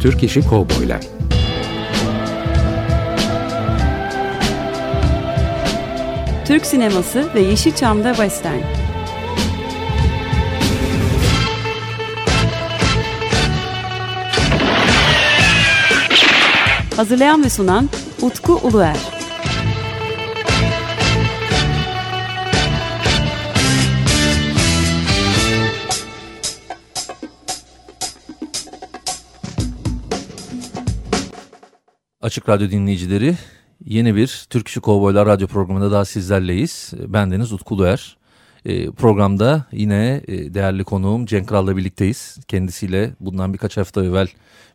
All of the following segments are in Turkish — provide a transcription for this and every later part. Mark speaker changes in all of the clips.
Speaker 1: Türk İşi Kovboylar
Speaker 2: Türk sineması ve Yeşilçam'da Western. Hazırlayan ve sunan Utku Uluer.
Speaker 3: Açık Radyo dinleyicileri yeni bir Türk İşi Kovboylar Radyo programında daha sizlerleyiz. Bendeniz Utku Uluer. E, programda yine e, değerli konuğum Cenk Kral'la birlikteyiz. Kendisiyle bundan birkaç hafta evvel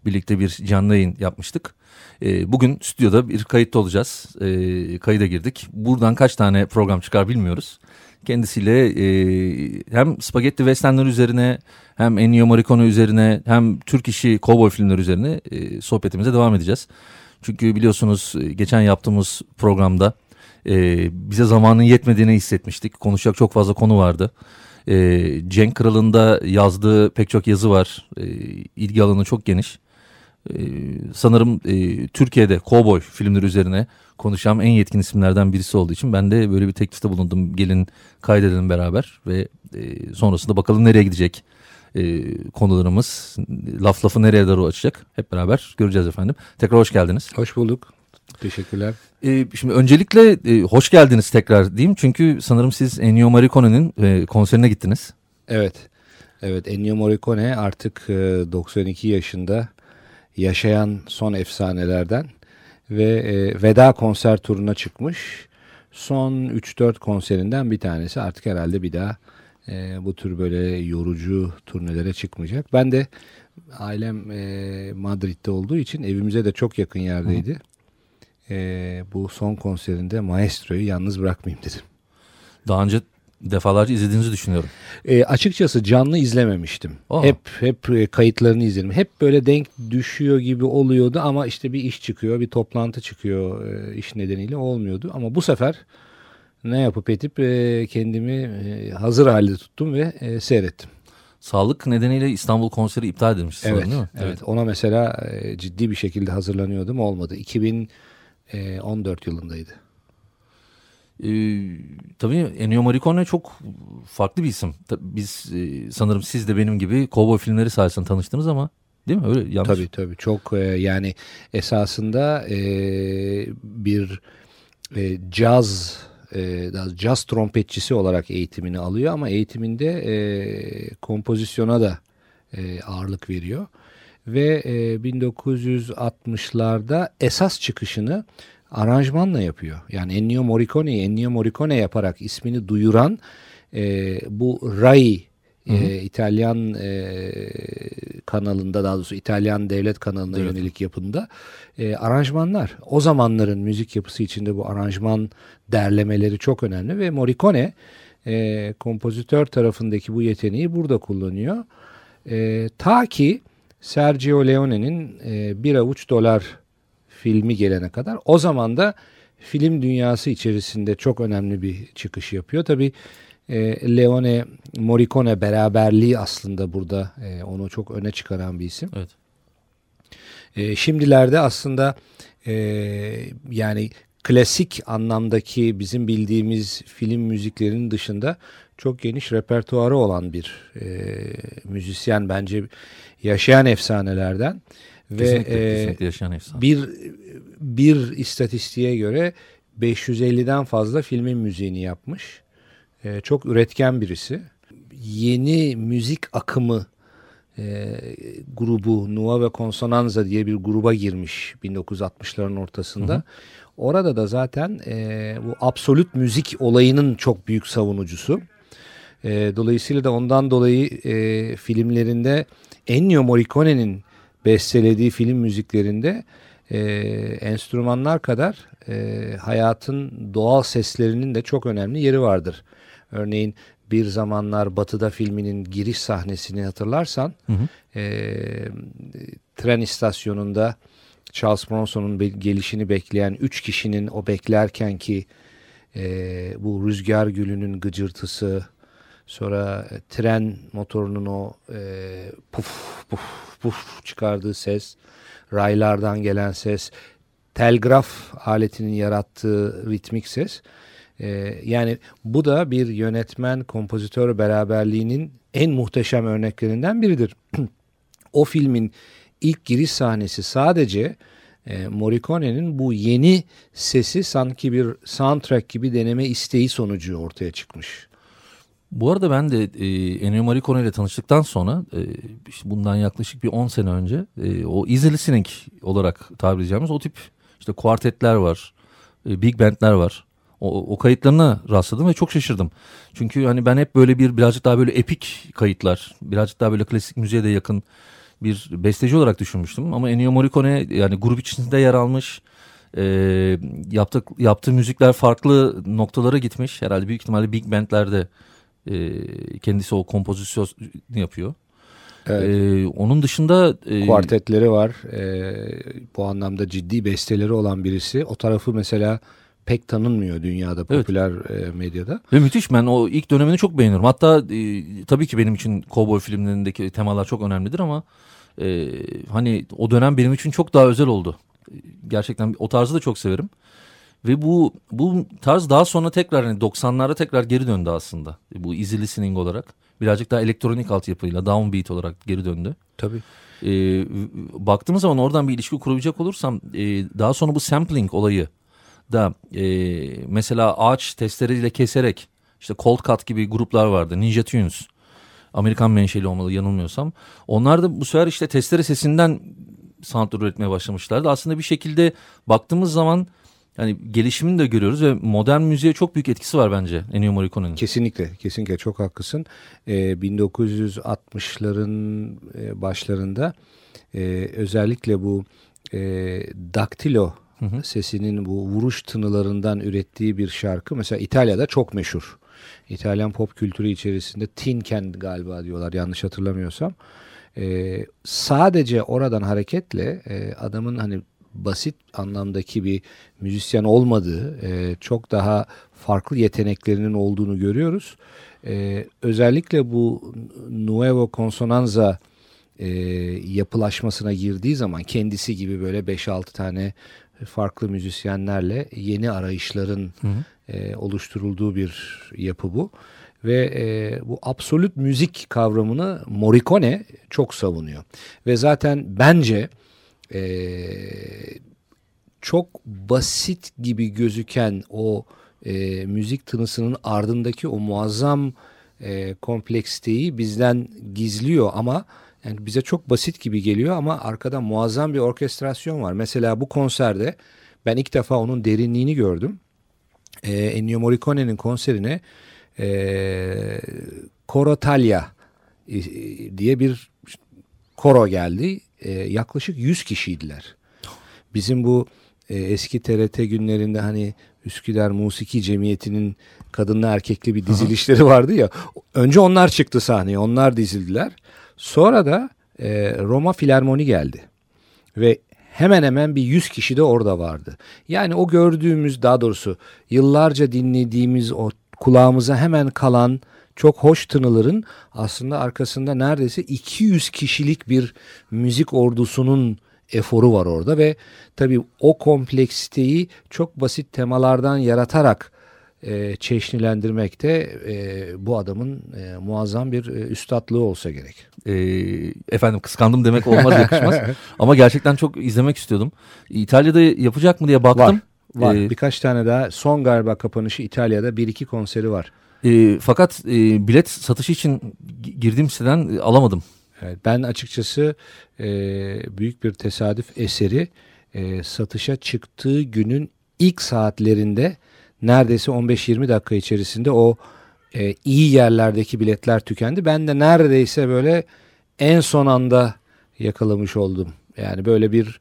Speaker 3: birlikte bir canlı yayın yapmıştık. E, bugün stüdyoda bir kayıtta olacağız. E, kayıda girdik. Buradan kaç tane program çıkar bilmiyoruz. Kendisiyle e, hem spagetti westernler üzerine hem Ennio Morricone üzerine hem Türk işi kovboy filmleri üzerine e, sohbetimize devam edeceğiz. Çünkü biliyorsunuz e, geçen yaptığımız programda e, bize zamanın yetmediğini hissetmiştik. Konuşacak çok fazla konu vardı. E, Cenk Kral'ın da yazdığı pek çok yazı var. E, ilgi alanı çok geniş. E, sanırım e, Türkiye'de kovboy filmleri üzerine konuşan en yetkin isimlerden birisi olduğu için ben de böyle bir teklifte bulundum. Gelin kaydedelim beraber ve e, sonrasında bakalım nereye gidecek e, konularımız. Laf lafı nereye doğru açacak hep beraber göreceğiz efendim. Tekrar hoş geldiniz.
Speaker 1: Hoş bulduk. Teşekkürler.
Speaker 3: E, şimdi öncelikle e, hoş geldiniz tekrar diyeyim. Çünkü sanırım siz Ennio Morricone'nin e, konserine gittiniz.
Speaker 1: Evet. Evet Ennio Morricone artık e, 92 yaşında yaşayan son efsanelerden ve e, veda konser turuna çıkmış. Son 3-4 konserinden bir tanesi artık herhalde bir daha e, bu tür böyle yorucu turnelere çıkmayacak. Ben de ailem e, Madrid'de olduğu için evimize de çok yakın yerdeydi. E, bu son konserinde Maestro'yu yalnız bırakmayayım dedim.
Speaker 3: Daha önce defalarca izlediğinizi düşünüyorum.
Speaker 1: E, açıkçası canlı izlememiştim.
Speaker 3: Aa.
Speaker 1: Hep hep e, kayıtlarını izledim. Hep böyle denk düşüyor gibi oluyordu ama işte bir iş çıkıyor, bir toplantı çıkıyor e, iş nedeniyle olmuyordu. Ama bu sefer ne yapıp edip e, kendimi e, hazır halde tuttum ve e, seyrettim.
Speaker 3: Sağlık nedeniyle İstanbul konseri iptal edilmiş sanırım
Speaker 1: Evet,
Speaker 3: değil mi?
Speaker 1: evet. Ona mesela e, ciddi bir şekilde hazırlanıyordum olmadı. 2014 yılındaydı.
Speaker 3: Ee, tabii Ennio Morricone çok farklı bir isim. Biz e, sanırım siz de benim gibi kovboy filmleri sayesinde tanıştınız ama değil mi? Öyle yanlış.
Speaker 1: Tabii tabii çok e, yani esasında e, bir e, caz e, daha caz trompetçisi olarak eğitimini alıyor ama eğitiminde e, kompozisyona da e, ağırlık veriyor ve e, 1960'larda esas çıkışını aranjmanla yapıyor. Yani Ennio Morricone'yi Ennio Morricone yaparak ismini duyuran e, bu Rai e, İtalyan e, kanalında daha doğrusu İtalyan devlet kanalına
Speaker 3: Evet.
Speaker 1: yönelik yapında e, aranjmanlar. O zamanların müzik yapısı içinde bu aranjman derlemeleri çok önemli ve Morricone e, kompozitör tarafındaki bu yeteneği burada kullanıyor. E, ta ki Sergio Leone'nin e, Bir Avuç Dolar filmi gelene kadar o zaman da film dünyası içerisinde çok önemli bir çıkış yapıyor. Tabi Leone Morricone beraberliği aslında burada e, onu çok öne çıkaran bir isim.
Speaker 3: Evet.
Speaker 1: E, şimdilerde aslında e, yani klasik anlamdaki bizim bildiğimiz film müziklerinin dışında çok geniş repertuarı olan bir e, müzisyen bence yaşayan efsanelerden
Speaker 3: Kesinlikle,
Speaker 1: ve e,
Speaker 3: kesinlikle yaşayan efsane.
Speaker 1: bir bir istatistiğe göre 550'den fazla filmin müziğini yapmış. E, çok üretken birisi. Yeni müzik akımı e, grubu Nuova ve Consonanza diye bir gruba girmiş 1960'ların ortasında. Orada da zaten e, bu absolut müzik olayının çok büyük savunucusu. E, dolayısıyla da ondan dolayı e, filmlerinde Ennio Morricone'nin bestelediği film müziklerinde e, enstrümanlar kadar e, hayatın doğal seslerinin de çok önemli yeri vardır. Örneğin Bir Zamanlar Batı'da filminin giriş sahnesini hatırlarsan
Speaker 3: Hı hı.
Speaker 1: e, tren istasyonunda Charles Bronson'un gelişini bekleyen üç kişinin o beklerken ki e, bu rüzgar gülünün gıcırtısı Sonra e, tren motorunun o e, puf puf puf çıkardığı ses, raylardan gelen ses, telgraf aletinin yarattığı ritmik ses. E, yani bu da bir yönetmen kompozitör beraberliğinin en muhteşem örneklerinden biridir. o filmin ilk giriş sahnesi sadece e, Morricone'nin bu yeni sesi sanki bir soundtrack gibi deneme isteği sonucu ortaya çıkmış.
Speaker 3: Bu arada ben de e, Ennio Morricone ile tanıştıktan sonra e, işte bundan yaklaşık bir 10 sene önce e, o easy listening olarak tabir edeceğimiz o tip işte kuartetler var, e, big bandler var. O, o kayıtlarına rastladım ve çok şaşırdım. Çünkü hani ben hep böyle bir birazcık daha böyle epik kayıtlar, birazcık daha böyle klasik müziğe de yakın bir besteci olarak düşünmüştüm. Ama Ennio Morricone yani grup içinde yer almış. E, yaptık, yaptığı müzikler farklı noktalara gitmiş. Herhalde büyük ihtimalle big bandlerde e, kendisi o kompozisyon yapıyor. Evet. Ee, onun dışında
Speaker 1: e, kuartetleri var. Ee, bu anlamda ciddi besteleri olan birisi. O tarafı mesela pek tanınmıyor dünyada popüler evet. medyada.
Speaker 3: Ve müthiş ben o ilk dönemini çok beğeniyorum. Hatta e, tabii ki benim için kovboy filmlerindeki temalar çok önemlidir ama e, hani o dönem benim için çok daha özel oldu. Gerçekten o tarzı da çok severim. Ve bu bu tarz daha sonra tekrar hani 90'lara tekrar geri döndü aslında. Bu easy listening olarak. Birazcık daha elektronik altyapıyla downbeat olarak geri döndü.
Speaker 1: Tabii.
Speaker 3: Ee, baktığımız zaman oradan bir ilişki kurabilecek olursam e, daha sonra bu sampling olayı da e, mesela ağaç testeresiyle keserek işte Cold Cut gibi gruplar vardı. Ninja Tunes. Amerikan menşeli olmalı yanılmıyorsam. Onlar da bu sefer işte testere sesinden soundlar üretmeye başlamışlardı. Aslında bir şekilde baktığımız zaman yani gelişimini de görüyoruz ve modern müziğe çok büyük etkisi var bence Ennio Morricone'nin.
Speaker 1: Kesinlikle, kesinlikle çok haklısın. Ee, 1960'ların e, başlarında e, özellikle bu e, daktilo hı hı. sesinin bu vuruş tınılarından ürettiği bir şarkı mesela İtalya'da çok meşhur. İtalyan pop kültürü içerisinde Tin Can galiba diyorlar yanlış hatırlamıyorsam. Ee, sadece oradan hareketle e, adamın hani basit anlamdaki bir müzisyen olmadığı, e, çok daha farklı yeteneklerinin olduğunu görüyoruz. E, özellikle bu Nuevo Consonanza e, yapılaşmasına girdiği zaman kendisi gibi böyle 5-6 tane farklı müzisyenlerle yeni arayışların hı hı. E, oluşturulduğu bir yapı bu. Ve e, bu absolut müzik kavramını Morricone çok savunuyor. Ve zaten bence e, çok basit gibi gözüken o e, müzik tınısının ardındaki o muazzam e, kompleksiteyi bizden gizliyor ama yani bize çok basit gibi geliyor ama arkada muazzam bir orkestrasyon var. Mesela bu konserde ben ilk defa onun derinliğini gördüm. E, Ennio Morricone'nin konserine e, Coro Talia diye bir koro geldi e, yaklaşık 100 kişiydiler. Bizim bu e, eski TRT günlerinde hani Üsküdar Musiki Cemiyeti'nin kadınlı erkekli bir dizilişleri vardı ya. Önce onlar çıktı sahneye, onlar dizildiler. Sonra da e, Roma Filarmoni geldi. Ve hemen hemen bir 100 kişi de orada vardı. Yani o gördüğümüz daha doğrusu yıllarca dinlediğimiz o kulağımıza hemen kalan çok hoş tınıların aslında arkasında neredeyse 200 kişilik bir müzik ordusunun eforu var orada ve tabii o kompleksiteyi çok basit temalardan yaratarak e, çeşnilendirmekte e, bu adamın e, muazzam bir e, üstadlığı olsa gerek.
Speaker 3: E, efendim kıskandım demek olmaz yakışmaz ama gerçekten çok izlemek istiyordum. İtalya'da yapacak mı diye baktım.
Speaker 1: Var, var. Ee, birkaç tane daha son galiba kapanışı İtalya'da bir iki konseri var.
Speaker 3: E, fakat e, bilet satışı için girdiğim siteden e, alamadım.
Speaker 1: Evet, ben açıkçası e, büyük bir tesadüf eseri e, satışa çıktığı günün ilk saatlerinde neredeyse 15-20 dakika içerisinde o e, iyi yerlerdeki biletler tükendi. Ben de neredeyse böyle en son anda yakalamış oldum. Yani böyle bir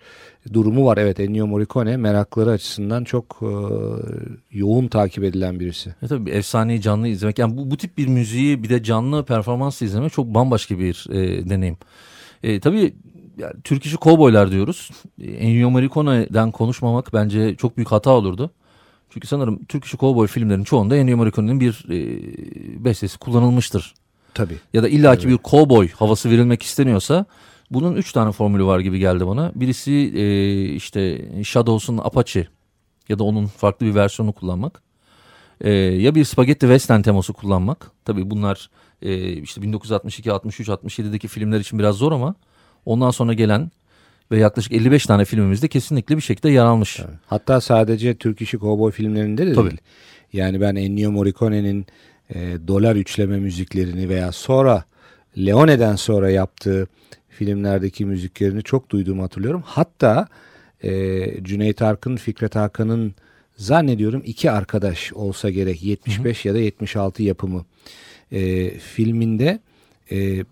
Speaker 1: durumu var. Evet Ennio Morricone merakları açısından çok e, yoğun takip edilen birisi.
Speaker 3: E tabii efsaneyi canlı izlemek yani bu, bu tip bir müziği bir de canlı performans izlemek çok bambaşka bir e, deneyim. E, tabii yani, Türk işi kovboylar diyoruz. Ennio Morricone'den konuşmamak bence çok büyük hata olurdu. Çünkü sanırım Türk işi kovboy filmlerinin çoğunda Ennio Morricone'nin bir e, bestesi kullanılmıştır.
Speaker 1: Tabii.
Speaker 3: Ya da illaki bir kovboy havası verilmek isteniyorsa bunun üç tane formülü var gibi geldi bana. Birisi e, işte Shadows'un Apache ya da onun farklı bir versiyonu kullanmak. E, ya bir spagetti western teması kullanmak. Tabii bunlar e, işte 1962, 63, 67'deki filmler için biraz zor ama ondan sonra gelen ve yaklaşık 55 tane filmimizde kesinlikle bir şekilde yer almış.
Speaker 1: Evet. Hatta sadece Türk işi kovboy filmlerinde de
Speaker 3: Tabii.
Speaker 1: değil. Yani ben Ennio Morricone'nin e, dolar üçleme müziklerini veya sonra Leone'den sonra yaptığı filmlerdeki müziklerini çok duyduğumu hatırlıyorum. Hatta e, Cüneyt Arkın, Fikret Hakan'ın zannediyorum iki arkadaş olsa gerek 75 ya da 76 yapımı e, filminde e,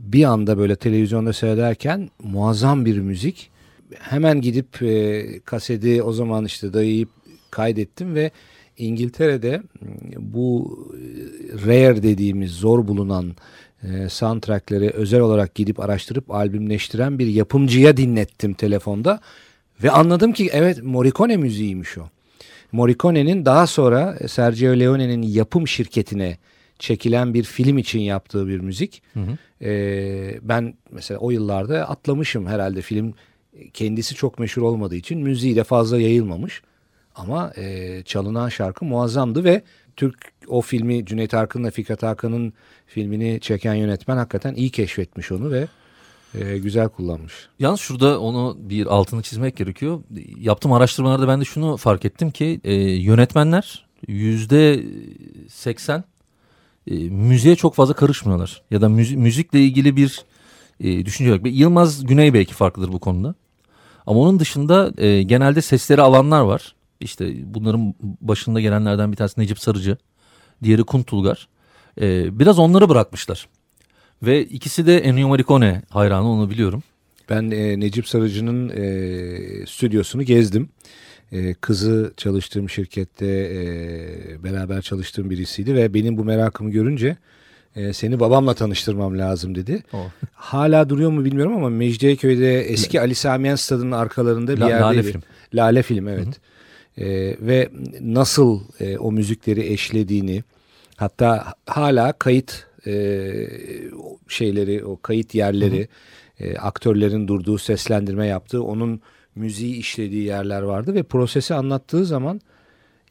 Speaker 1: bir anda böyle televizyonda seyrederken muazzam bir müzik. Hemen gidip e, kaseti o zaman işte dayayıp kaydettim ve İngiltere'de bu e, rare dediğimiz zor bulunan e, soundtrackleri özel olarak gidip araştırıp albümleştiren bir yapımcıya dinlettim telefonda ve anladım ki evet Morricone müziğiymiş o. Morricone'nin daha sonra Sergio Leone'nin yapım şirketine çekilen bir film için yaptığı bir müzik.
Speaker 3: Hı hı.
Speaker 1: Ee, ben mesela o yıllarda atlamışım herhalde film kendisi çok meşhur olmadığı için müziği de fazla yayılmamış. Ama e, çalınan şarkı muazzamdı ve Türk o filmi Cüneyt Arkın'la Fikret Hakan'ın filmini çeken yönetmen hakikaten iyi keşfetmiş onu ve e, güzel kullanmış.
Speaker 3: Yalnız şurada onu bir altını çizmek gerekiyor. Yaptığım araştırmalarda ben de şunu fark ettim ki e, yönetmenler yüzde seksen e, müziğe çok fazla karışmıyorlar. Ya da müzi müzikle ilgili bir e, düşünce yok. Yılmaz Güney belki farklıdır bu konuda. Ama onun dışında e, genelde sesleri alanlar var. İşte bunların başında gelenlerden bir tanesi Necip Sarıcı. Diğeri Kuntulgar. E, biraz onları bırakmışlar. Ve ikisi de Ennio Morricone hayranı onu biliyorum.
Speaker 1: Ben e, Necip Sarıcı'nın e, stüdyosunu gezdim. E, kızı çalıştığım şirkette e, beraber çalıştığım birisiydi ve benim bu merakımı görünce e, seni babamla tanıştırmam lazım dedi.
Speaker 3: Oh.
Speaker 1: Hala duruyor mu bilmiyorum ama Mecidiyeköy'de eski Ali Samiyen Stadı'nın arkalarında bir
Speaker 3: La-
Speaker 1: yerdeydi.
Speaker 3: Lale Film.
Speaker 1: Lale Film evet. E, ve nasıl e, o müzikleri eşlediğini hatta hala kayıt e, şeyleri o kayıt yerleri e, aktörlerin durduğu seslendirme yaptığı onun müziği işlediği yerler vardı ve prosesi anlattığı zaman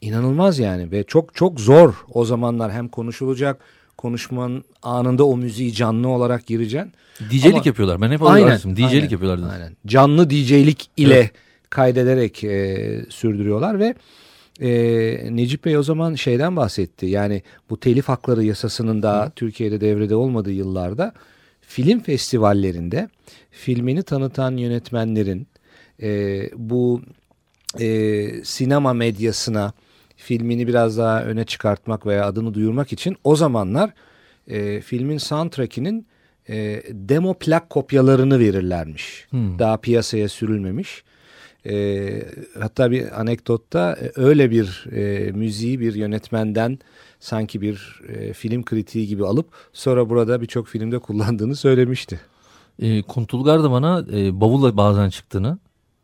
Speaker 1: inanılmaz yani ve çok çok zor o zamanlar hem konuşulacak konuşmanın anında o müziği canlı olarak gireceksin.
Speaker 3: DJ'lik
Speaker 1: Ama-
Speaker 3: yapıyorlar. Ben hep Aynen, DJ'lik
Speaker 1: aynen,
Speaker 3: yapıyorlardı.
Speaker 1: Aynen. Canlı DJ'lik ile
Speaker 3: Evet.
Speaker 1: kaydederek e, sürdürüyorlar ve e, Necip Bey o zaman şeyden bahsetti. Yani bu telif hakları yasasının da Türkiye'de devrede olmadığı yıllarda film festivallerinde filmini tanıtan yönetmenlerin e, bu e, sinema medyasına filmini biraz daha öne çıkartmak veya adını duyurmak için o zamanlar e, filmin soundtrack'inin e, demo plak kopyalarını verirlermiş.
Speaker 3: Hmm.
Speaker 1: Daha piyasaya sürülmemiş. E, hatta bir anekdotta e, öyle bir e, müziği bir yönetmenden sanki bir e, film kritiği gibi alıp sonra burada birçok filmde kullandığını söylemişti.
Speaker 3: E, Kuntulgar da bana e, bavulla bazen çıktığını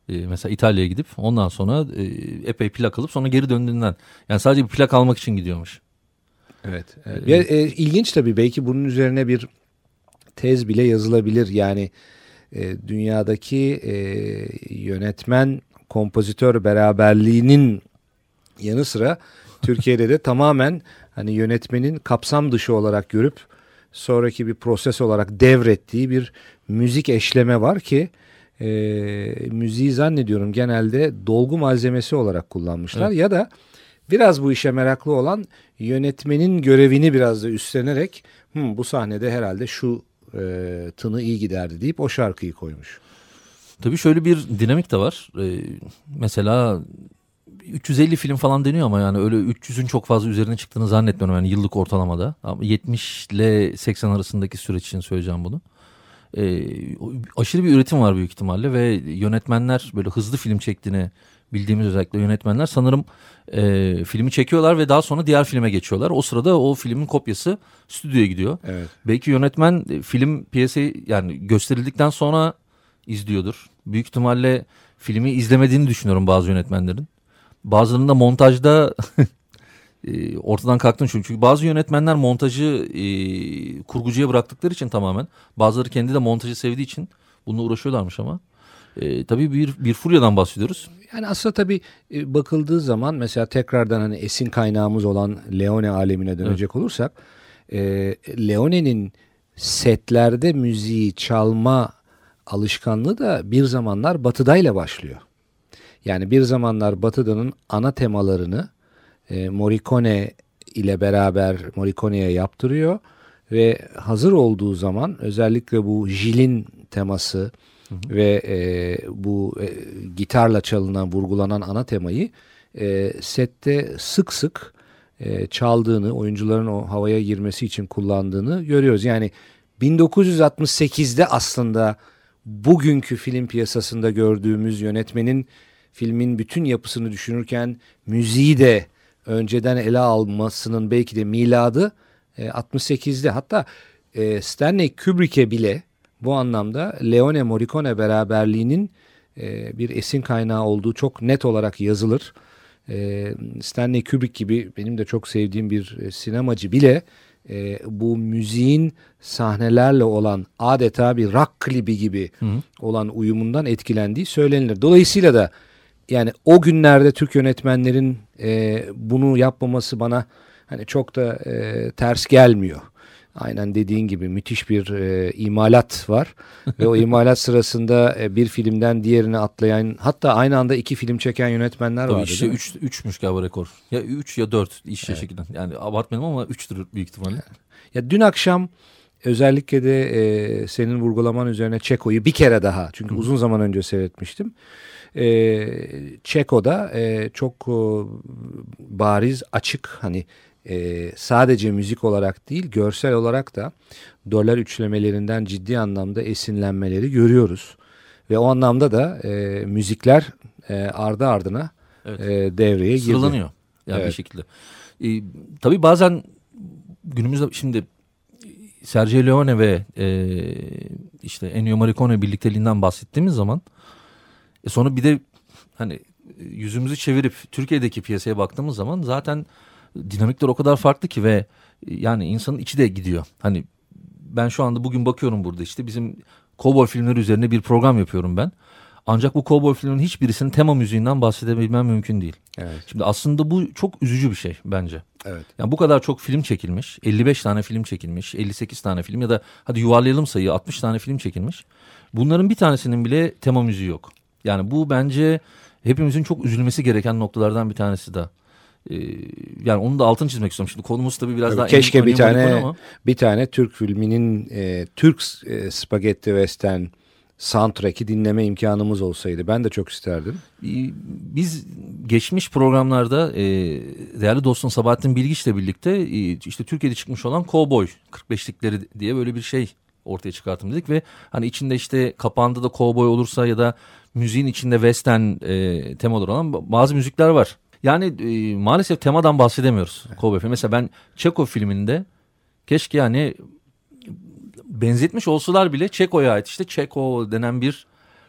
Speaker 3: e, mesela İtalya'ya gidip ondan sonra e, epey plak alıp sonra geri döndüğünden yani sadece bir plak almak için gidiyormuş.
Speaker 1: Evet. evet. Ve, e, ilginç tabii belki bunun üzerine bir tez bile yazılabilir. Yani e, dünyadaki e, yönetmen kompozitör beraberliğinin yanı sıra Türkiye'de de tamamen hani yönetmenin kapsam dışı olarak görüp sonraki bir proses olarak devrettiği bir müzik eşleme var ki e, müziği zannediyorum genelde dolgu malzemesi olarak kullanmışlar
Speaker 3: Evet.
Speaker 1: ya da biraz bu işe meraklı olan yönetmenin görevini biraz da üstlenerek "Hmm, bu sahnede herhalde şu e, tını iyi giderdi deyip o şarkıyı koymuş.
Speaker 3: Tabii şöyle bir dinamik de var. E, mesela 350 film falan deniyor ama yani öyle 300'ün çok fazla üzerine çıktığını zannetmiyorum yani yıllık ortalamada. Ama 70 ile 80 arasındaki süreç için söyleyeceğim bunu. E, aşırı bir üretim var büyük ihtimalle ve yönetmenler böyle hızlı film çektiğini bildiğimiz özellikle yönetmenler sanırım e, filmi çekiyorlar ve daha sonra diğer filme geçiyorlar. O sırada o filmin kopyası stüdyoya gidiyor.
Speaker 1: Evet.
Speaker 3: Belki yönetmen e, film piyasayı yani gösterildikten sonra izliyordur. Büyük ihtimalle filmi izlemediğini düşünüyorum bazı yönetmenlerin. bazılarında montajda e, ortadan kalktın çünkü bazı yönetmenler montajı e, kurgucuya bıraktıkları için tamamen bazıları kendi de montajı sevdiği için bununla uğraşıyorlarmış ama e, tabii bir bir furyadan bahsediyoruz.
Speaker 1: Yani aslında tabii e, bakıldığı zaman mesela tekrardan hani esin kaynağımız olan Leone alemine dönecek evet. olursak e, Leone'nin setlerde müziği çalma alışkanlığı da bir zamanlar Batı'da ile başlıyor. Yani bir zamanlar Batı'danın ana temalarını e, Morricone ile beraber Morricone'ye yaptırıyor ve hazır olduğu zaman özellikle bu Jil'in teması hı hı. ve e, bu e, gitarla çalınan vurgulanan ana temayı e, sette sık sık e, çaldığını oyuncuların o havaya girmesi için kullandığını görüyoruz. Yani 1968'de aslında bugünkü film piyasasında gördüğümüz yönetmenin filmin bütün yapısını düşünürken müziği de önceden ele almasının belki de miladı e, 68'de. Hatta e, Stanley Kubrick'e bile bu anlamda Leone Morricone beraberliğinin e, bir esin kaynağı olduğu çok net olarak yazılır. E, Stanley Kubrick gibi benim de çok sevdiğim bir e, sinemacı bile e, bu müziğin sahnelerle olan adeta bir rock klibi gibi hı hı. olan uyumundan etkilendiği söylenilir. Dolayısıyla da yani o günlerde Türk yönetmenlerin e, bunu yapmaması bana hani çok da e, ters gelmiyor. Aynen dediğin gibi müthiş bir e, imalat var ve o imalat sırasında e, bir filmden diğerine atlayan hatta aynı anda iki film çeken yönetmenler var.
Speaker 3: İşte üç, üçmüş galiba rekor. Ya üç ya dört iş evet. şekilde. Yani abartmayalım ama üçtür büyük ihtimalle.
Speaker 1: Ya dün akşam özellikle de e, senin vurgulaman üzerine Çeko'yu bir kere daha çünkü Hı. uzun zaman önce seyretmiştim. E, Çeko'da e, çok e, bariz açık hani e, sadece müzik olarak değil görsel olarak da dolar üçlemelerinden ciddi anlamda esinlenmeleri görüyoruz. Ve o anlamda da e, müzikler e, ardı ardına evet. e, devreye girdi.
Speaker 3: Sıralanıyor yani evet. bir şekilde. E, tabii bazen günümüzde şimdi Sergio Leone ve e, işte Ennio Morricone birlikteliğinden bahsettiğimiz zaman e sonra bir de hani yüzümüzü çevirip Türkiye'deki piyasaya baktığımız zaman zaten dinamikler o kadar farklı ki ve yani insanın içi de gidiyor. Hani ben şu anda bugün bakıyorum burada işte bizim kovboy filmleri üzerine bir program yapıyorum ben. Ancak bu kovboy filminin hiçbirisinin tema müziğinden bahsedebilmem mümkün değil. Evet. Şimdi aslında bu çok üzücü bir şey bence. Evet. Yani bu kadar çok film çekilmiş. 55 tane film çekilmiş. 58 tane film ya da hadi yuvarlayalım sayıyı 60 tane film çekilmiş. Bunların bir tanesinin bile tema müziği yok. Yani bu bence hepimizin çok üzülmesi gereken noktalardan bir tanesi de. Ee, yani onu da altını çizmek istiyorum. Şimdi konumuz tabii biraz tabii daha
Speaker 1: keşke bir tane ama. bir tane Türk filminin e, Türk e, spagetti western soundtrack'i dinleme imkanımız olsaydı ben de çok isterdim.
Speaker 3: Ee, biz geçmiş programlarda e, değerli dostum Sabahattin Bilgiç'le birlikte e, işte Türkiye'de çıkmış olan Cowboy 45'likleri diye böyle bir şey ortaya çıkarttım dedik ve hani içinde işte kapağında da cowboy olursa ya da müziğin içinde western e, temalar olan bazı müzikler var. Yani e, maalesef temadan bahsedemiyoruz evet. Cowboy filmi. Mesela ben Çeko filminde keşke yani benzetmiş olsalar bile Çeko'ya ait işte Çeko denen bir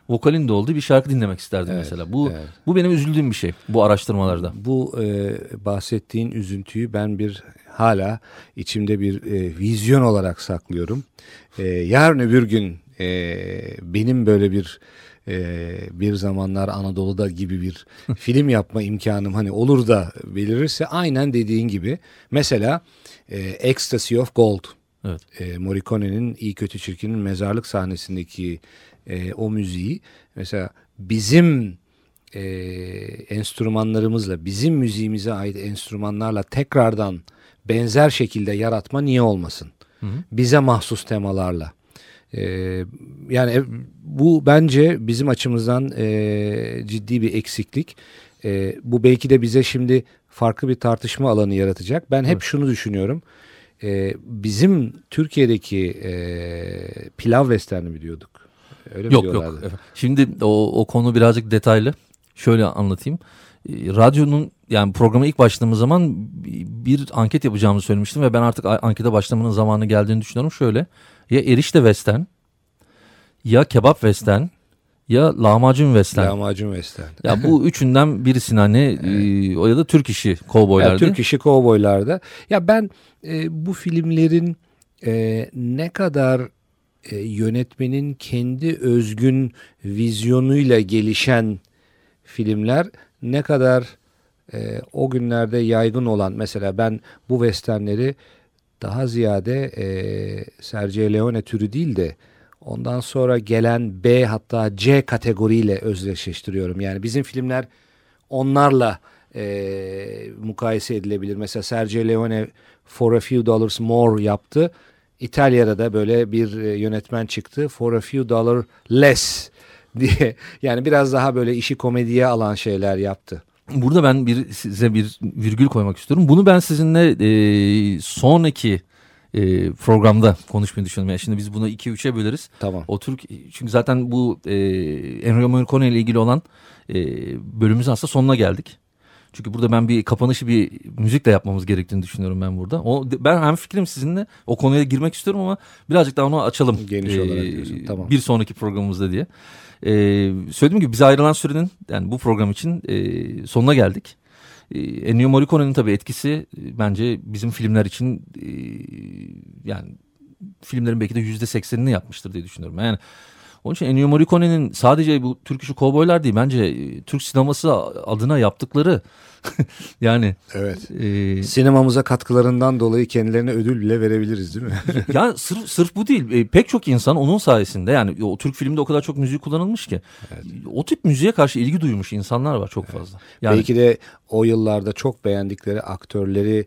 Speaker 3: vokalin de olduğu bir şarkı dinlemek isterdim evet, mesela. Bu evet. bu benim üzüldüğüm bir şey bu araştırmalarda.
Speaker 1: Bu e, bahsettiğin üzüntüyü ben bir hala içimde bir e, vizyon olarak saklıyorum. E, yarın öbür gün e, benim böyle bir e, bir zamanlar Anadolu'da gibi bir film yapma imkanım hani olur da belirirse aynen dediğin gibi mesela e, Ecstasy of Gold evet. e, Morricone'nin iyi kötü çirkinin mezarlık sahnesindeki e, o müziği mesela bizim e, enstrümanlarımızla bizim müziğimize ait enstrümanlarla tekrardan benzer şekilde yaratma niye olmasın? Hı hı. Bize mahsus temalarla. Ee, yani bu bence bizim açımızdan e, ciddi bir eksiklik. E, bu belki de bize şimdi farklı bir tartışma alanı yaratacak. Ben hep evet. şunu düşünüyorum. E, bizim Türkiye'deki e, pilav western'i mi diyorduk?
Speaker 3: Öyle yok yok. Şimdi o, o konu birazcık detaylı. Şöyle anlatayım. E, radyonun yani programa ilk başladığımız zaman bir anket yapacağımızı söylemiştim ve ben artık ankete başlamanın zamanı geldiğini düşünüyorum. Şöyle ya erişte western ya kebap western ya lahmacun western.
Speaker 1: Lahmacun western.
Speaker 3: Ya bu üçünden birisini hani e, o ya da Türk işi kovboylardı.
Speaker 1: Ya, Türk işi kovboylarda. Ya ben e, bu filmlerin e, ne kadar e, yönetmenin kendi özgün vizyonuyla gelişen filmler ne kadar e, o günlerde yaygın olan mesela ben bu westernleri daha ziyade e, Sergio Leone türü değil de ondan sonra gelen B hatta C kategoriyle özdeşleştiriyorum. Yani bizim filmler onlarla e, mukayese edilebilir. Mesela Sergio Leone For a Few Dollars More yaptı. İtalya'da da böyle bir e, yönetmen çıktı. For a Few Dollars Less diye. Yani biraz daha böyle işi komediye alan şeyler yaptı.
Speaker 3: Burada ben bir size bir virgül koymak istiyorum. Bunu ben sizinle e, sonraki e, programda konuşmayı düşünüyorum. Yani şimdi biz bunu 2-3'e böleriz.
Speaker 1: Tamam.
Speaker 3: O Türk çünkü zaten bu e, Enrico Morricone ile ilgili olan e, bölümümüzün aslında sonuna geldik. Çünkü burada ben bir kapanışı bir müzikle yapmamız gerektiğini düşünüyorum ben burada. O, ben hem fikrim sizinle o konuya girmek istiyorum ama birazcık daha onu açalım.
Speaker 1: Geniş ee, olarak diyorsun. Tamam.
Speaker 3: Bir sonraki programımızda diye. Ee, söylediğim gibi bize ayrılan sürenin yani bu program için e, sonuna geldik. E, Ennio Morricone'nin tabii etkisi e, bence bizim filmler için e, yani filmlerin belki de yüzde seksenini yapmıştır diye düşünüyorum. Yani onun için Ennio Morricone'nin sadece bu Türk işi kovboylar değil bence e, Türk sineması adına yaptıkları yani.
Speaker 1: Evet. E, Sinemamıza katkılarından dolayı kendilerine ödül bile verebiliriz değil mi?
Speaker 3: yani sırf, sırf bu değil. E, pek çok insan onun sayesinde yani o Türk filmde o kadar çok müziği kullanılmış ki. Evet. O tip müziğe karşı ilgi duymuş insanlar var çok evet. fazla.
Speaker 1: Yani, Belki de o yıllarda çok beğendikleri aktörleri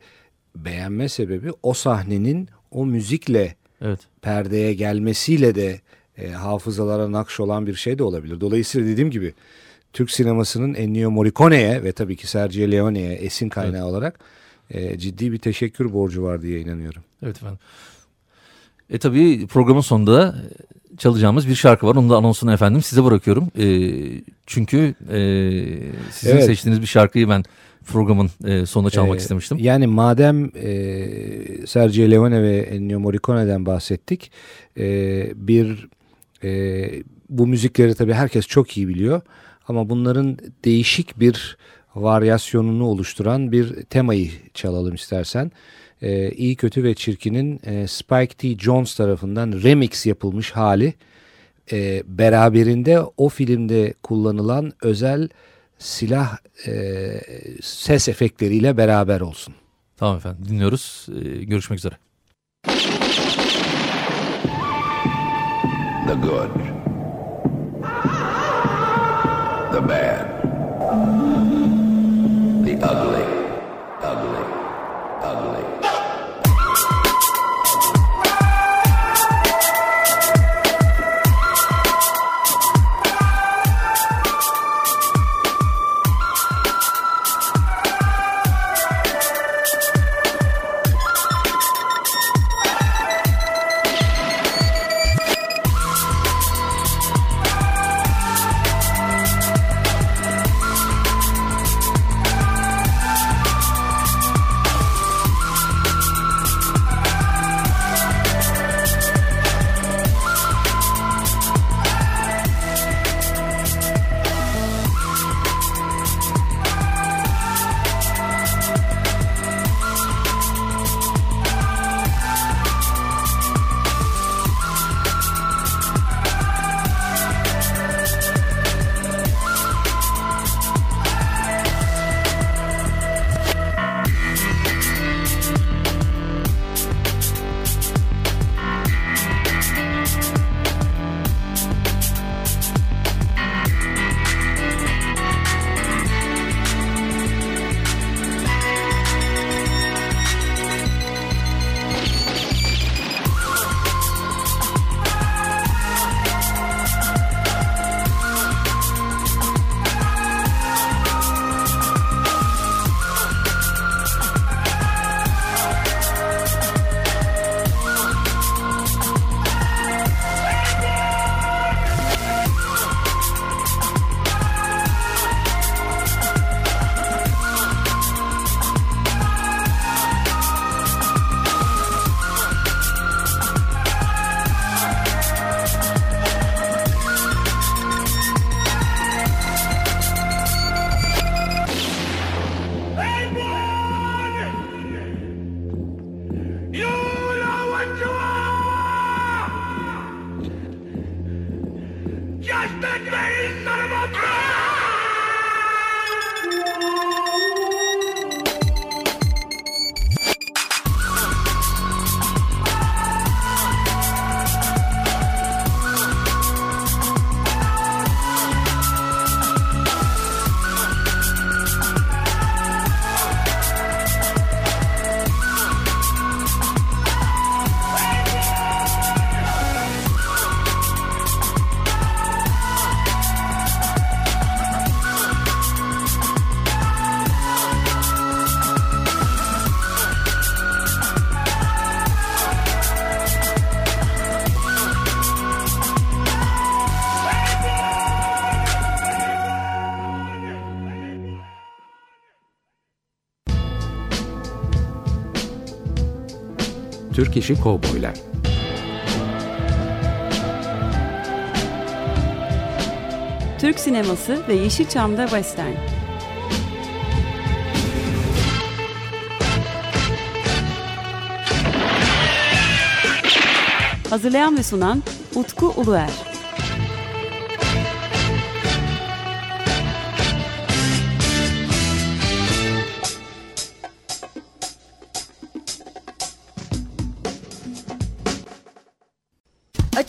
Speaker 1: beğenme sebebi o sahnenin o müzikle evet. perdeye gelmesiyle de e, hafızalara nakş olan bir şey de olabilir. Dolayısıyla dediğim gibi Türk sinemasının Ennio Morricone'ye ve tabii ki Sergio Leone'ye esin kaynağı evet. olarak e, ciddi bir teşekkür borcu var diye inanıyorum.
Speaker 3: Evet efendim. E tabii programın sonunda çalacağımız bir şarkı var. Onu da anonsunu efendim size bırakıyorum. E, çünkü e, sizin evet. seçtiğiniz bir şarkıyı ben programın e, sonuna çalmak ee, istemiştim.
Speaker 1: Yani madem e, Sergio Leone ve Ennio Morricone'den bahsettik. E, bir e, bu müzikleri tabii herkes çok iyi biliyor. Ama bunların değişik bir varyasyonunu oluşturan bir temayı çalalım istersen. Ee, İyi Kötü ve Çirkin'in e, Spike T. Jones tarafından remix yapılmış hali e, beraberinde o filmde kullanılan özel silah e, ses efektleriyle beraber olsun.
Speaker 3: Tamam efendim dinliyoruz. Ee, görüşmek üzere. The Good the bad, the ugly, Bring me none of!
Speaker 1: Türk işi kovboylar.
Speaker 2: Türk sineması ve Yeşilçam'da Western. Hazırlayan ve sunan Utku Uluer.